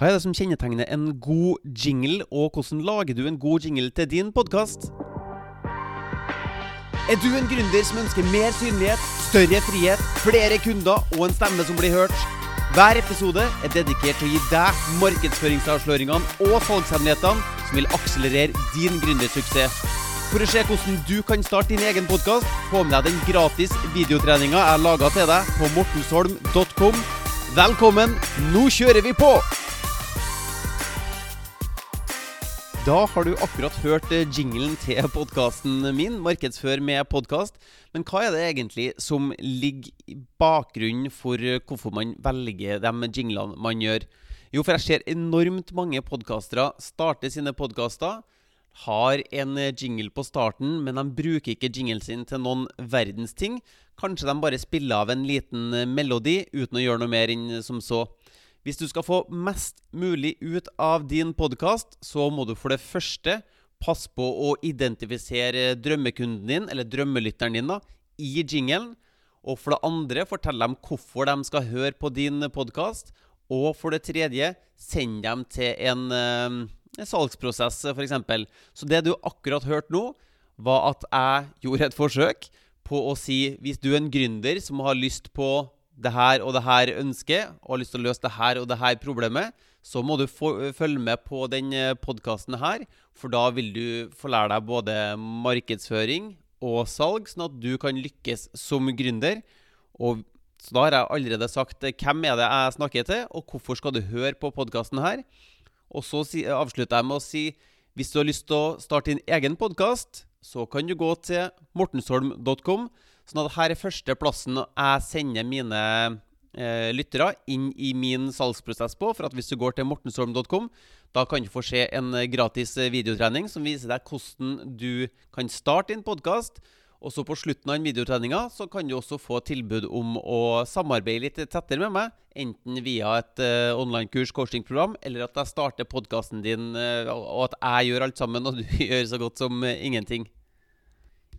Hva er det som kjennetegner en god jingle, og hvordan lager du en god jingle til din podkast? Er du en gründer som ønsker mer synlighet, større frihet, flere kunder og en stemme som blir hørt? Hver episode er dedikert til å gi deg markedsføringsavsløringene og salgshemmelighetene som vil akselerere din gründersuksess. For å se hvordan du kan starte din egen podkast, få med deg den gratis videotreninga jeg laga til deg på mortensholm.com. Velkommen, nå kjører vi på! Da har du akkurat hørt eh, jinglen til podkasten min, 'Markedsfør med podkast'. Men hva er det egentlig som ligger i bakgrunnen for eh, hvorfor man velger de jinglene man gjør? Jo, for jeg ser enormt mange podkastere starte sine podkaster. Har en eh, jingle på starten, men de bruker ikke jinglen sin til noen verdens ting. Kanskje de bare spiller av en liten melodi uten å gjøre noe mer enn som så. Hvis du skal få mest mulig ut av din podkast, så må du for det første passe på å identifisere drømmekunden din, eller drømmelytteren din, da, i jingelen. Og for det andre, fortell dem hvorfor de skal høre på din podkast. Og for det tredje, send dem til en, en salgsprosess, f.eks. Så det du akkurat hørte nå, var at jeg gjorde et forsøk på å si hvis du er en gründer som har lyst på det her og det her ønsket, og har lyst til å løse det her og det her problemet, så må du følge med på den eh, podkasten her. For da vil du få lære deg både markedsføring og salg, sånn at du kan lykkes som gründer. Og så da har jeg allerede sagt hvem er det jeg snakker til, og hvorfor skal du høre på podkasten her. Og så avslutter jeg med å si hvis du har lyst til å starte din egen podkast, så kan du gå til mortensholm.com. Sånn at her er første plassen jeg sender mine eh, lyttere inn i min salgsprosess på. For at hvis du går til mortensholm.com, da kan du få se en gratis videotrening som viser deg hvordan du kan starte din podkast. Og så på slutten av den videotreninga så kan du også få tilbud om å samarbeide litt tettere med meg. Enten via et uh, online-kurs, coachingprogram, eller at jeg starter podkasten din, uh, og at jeg gjør alt sammen, og du gjør så godt som uh, ingenting.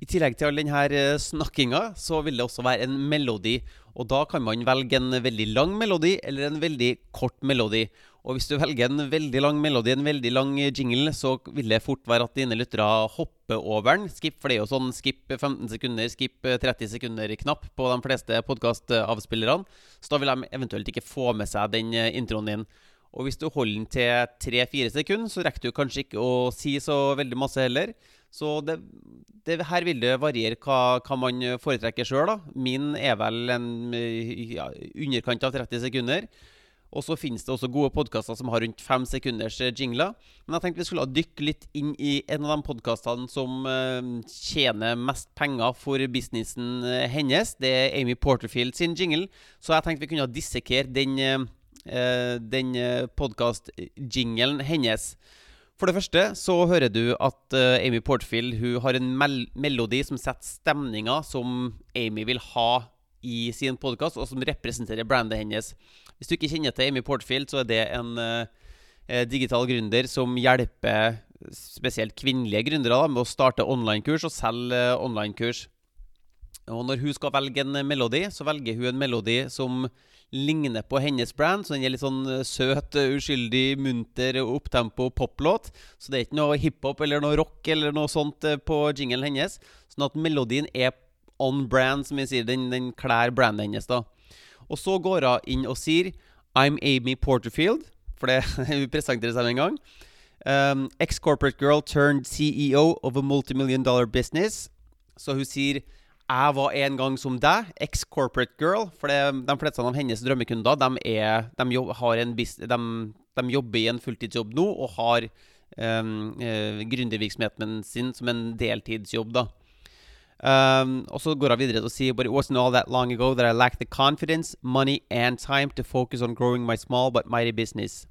I tillegg til all denne snakkinga, så vil det også være en melodi. Og da kan man velge en veldig lang melodi eller en veldig kort melodi. Og hvis du velger en veldig lang melodi, en veldig lang jingle, så vil det fort være at dine lyttere hopper over den. Skip, for det er jo sånn skip 15 sekunder, skip 30 sekunder-knapp på de fleste podkastavspillerne. Så da vil de eventuelt ikke få med seg den introen din. Og hvis du holder den til 3-4 sekunder, så rekker du kanskje ikke å si så veldig masse heller. Så det, det, her vil det variere hva, hva man foretrekker sjøl. Min er vel en ja, underkant av 30 sekunder. Og så finnes det også gode podkaster som har rundt fem sekunders jingler. Men jeg tenkte vi skulle dykke litt inn i en av de podkastene som uh, tjener mest penger for businessen uh, hennes. Det er Amy Porterfield sin jingle. Så jeg tenkte vi kunne dissekere den, den podkast-jinglen hennes. For det første så hører du at uh, Amy Portfield hun har en mel melodi som setter stemninga som Amy vil ha i sin podkast, og som representerer brandet hennes. Hvis du ikke kjenner til Amy Portfield, så er det en uh, digital gründer som hjelper spesielt kvinnelige gründere da, med å starte online-kurs og selge uh, online-kurs. Og når hun skal velge en melodi, så velger hun en melodi som ligner på hennes brand. Så den er litt sånn eh, søt, eh, uskyldig, munter, opptempo poplåt. Så det er ikke noe hiphop eller noe rock eller noe sånt eh, på jingelen hennes. Sånn at melodien er on brand, som vi sier. Den, den klær brandet hennes, da. Og så går hun inn og sier I'm Amy Porterfield, for det hun presenterer seg med en gang. Um, Ex-corporate girl turned CEO of a multimillion dollar business. Så hun sier jeg var en gang som deg, ex-corporate girl. For det, de fleste av hennes drømmekunder de, er, de, jobb, de, de, jobber i en fulltidsjobb nå og har um, uh, gründervirksomheten sin som en deltidsjobb. da. Um, og så går hun videre til å si But it wasn't all that long ago that I lacked the confidence, money and time to focus on growing my small but mighty business.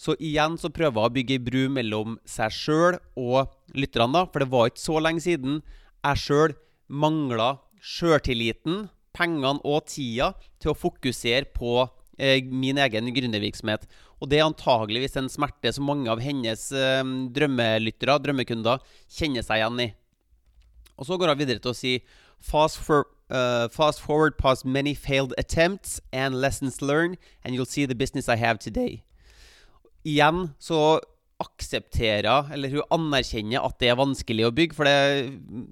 Så igjen så prøver hun å bygge bru mellom seg sjøl og lytterne, da. For det var ikke så lenge siden jeg sjøl mangla sjøltilliten, pengene og tida til å fokusere på eh, min egen gründervirksomhet. Og det er antageligvis en smerte som mange av hennes eh, drømmelyttere, drømmekunder, kjenner seg igjen i. Og så går hun videre til å si fast, for, uh, fast forward past many failed attempts and lessons learned, and you'll see the business I have today. igjen så aksepterer, eller hun anerkjenner at det er vanskelig å bygge. For det,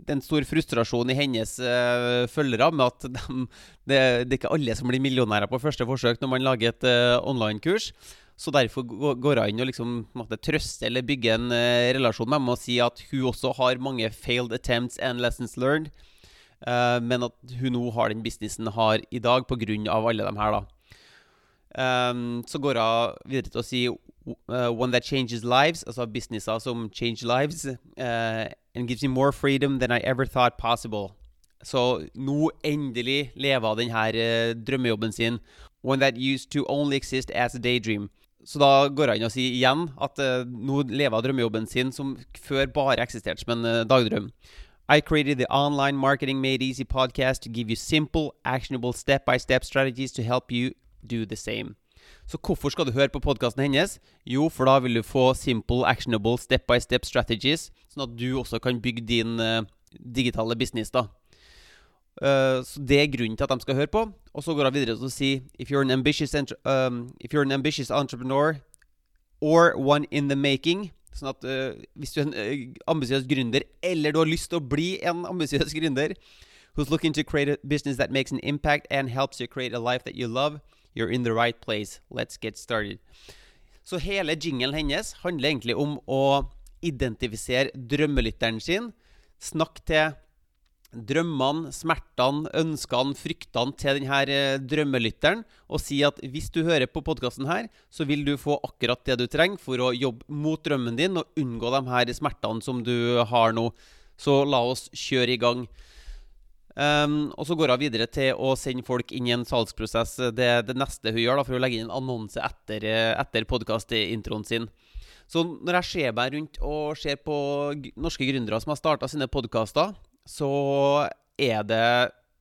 det er en stor frustrasjon i hennes uh, følgere med at de, det, det, er ikke alle som blir millionærer på første forsøk når man lager et uh, online-kurs. Så derfor går hun inn og liksom, måtte trøste eller bygge en uh, relasjon med dem og si at hun også har mange failed attempts and lessons learned. men at hun nå har den businessen har i dag pga. alle de her, da. Um, så går hun videre til å si uh, one that changes lives, altså businesser som change lives, uh, and gives you more freedom than I ever thought possible. Så nå endelig lever denne uh, drømmejobben sin. One that used to only exist as a daydream. Så da går han og sier igjen at uh, nå lever drømmejobben sin som før bare eksisterte som en uh, dagdrøm. I created the online marketing made easy podcast to give you simple, actionable step-by-step -step strategies to help you do the same. Så hvorfor skal du høre på podkasten hennes? Jo, for da vil du få simple, actionable, step by step strategies, sånn at du også kan bygge din uh, digitale business. da. Uh, så Det er grunnen til at de skal høre på. Og så går hun videre til å si if you're, an ambitious, um, if you're an ambitious entrepreneur or one in the making Sånn at uh, hvis du er en uh, ambisiøs gründer, eller du har lyst til å bli en ambisiøs gründer who's looking to create a business that makes an impact and helps you create a life that you love, You're in the right place. Let's get started. Så hele jinglen hennes handler egentlig om å identifisere drømmelytteren sin. Snakk til drømmene, smertene, ønskene, fryktene til denne eh, drømmelytteren, og si at hvis du hører på podkasten her, så vil du få akkurat det du trenger for å jobbe mot drømmen din og unngå de her smertene som du har nå. Så la oss kjøre i gang. Um, og så går hun videre til å sende folk inn i en salgsprosess. Det det neste hun gjør, da, for å legge inn en annonse etter, etter podkastintroen sin. Så når jeg ser meg rundt og ser på norske gründere som har starta sine podkaster, så er det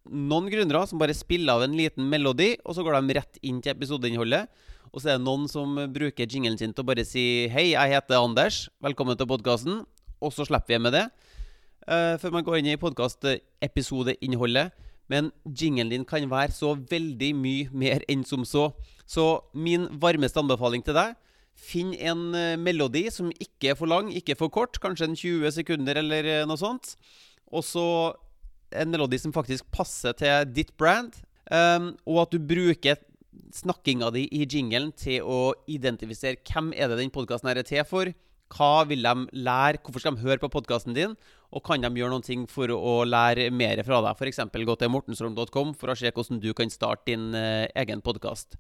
noen gründere som bare spiller av en liten melodi, og så går de rett inn til episodeinnholdet. Og så er det noen som bruker jinglen sin til å bare si 'Hei, jeg heter Anders. Velkommen til podkasten.' Og så slipper vi med det uh, før man går inn i podkastepisodeinnholdet. Men jinglen din kan være så veldig mye mer enn som så. Så min varmeste anbefaling til deg Finn en uh, melodi som ikke er for lang, ikke for kort. Kanskje en 20 sekunder eller uh, noe sånt. Og så en melodi som faktisk passer til ditt brand. Um, og at du bruker snakkinga di i jinglen til å identifisere hvem er det den podkasten er til for. Hva vil de lære? Hvorfor skal de høre på podkasten din? Og kan de gjøre noen ting for å lære mer fra deg? F.eks. gå til mortensrom.com for å se hvordan du kan starte din uh, egen podkast.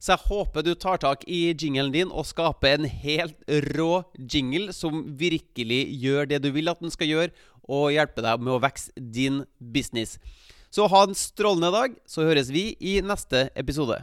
Så jeg håper du tar tak i jinglen din og skaper en helt rå jingle som virkelig gjør det du vil at den skal gjøre, og hjelper deg med å vokse din business. Så ha en strålende dag, så høres vi i neste episode.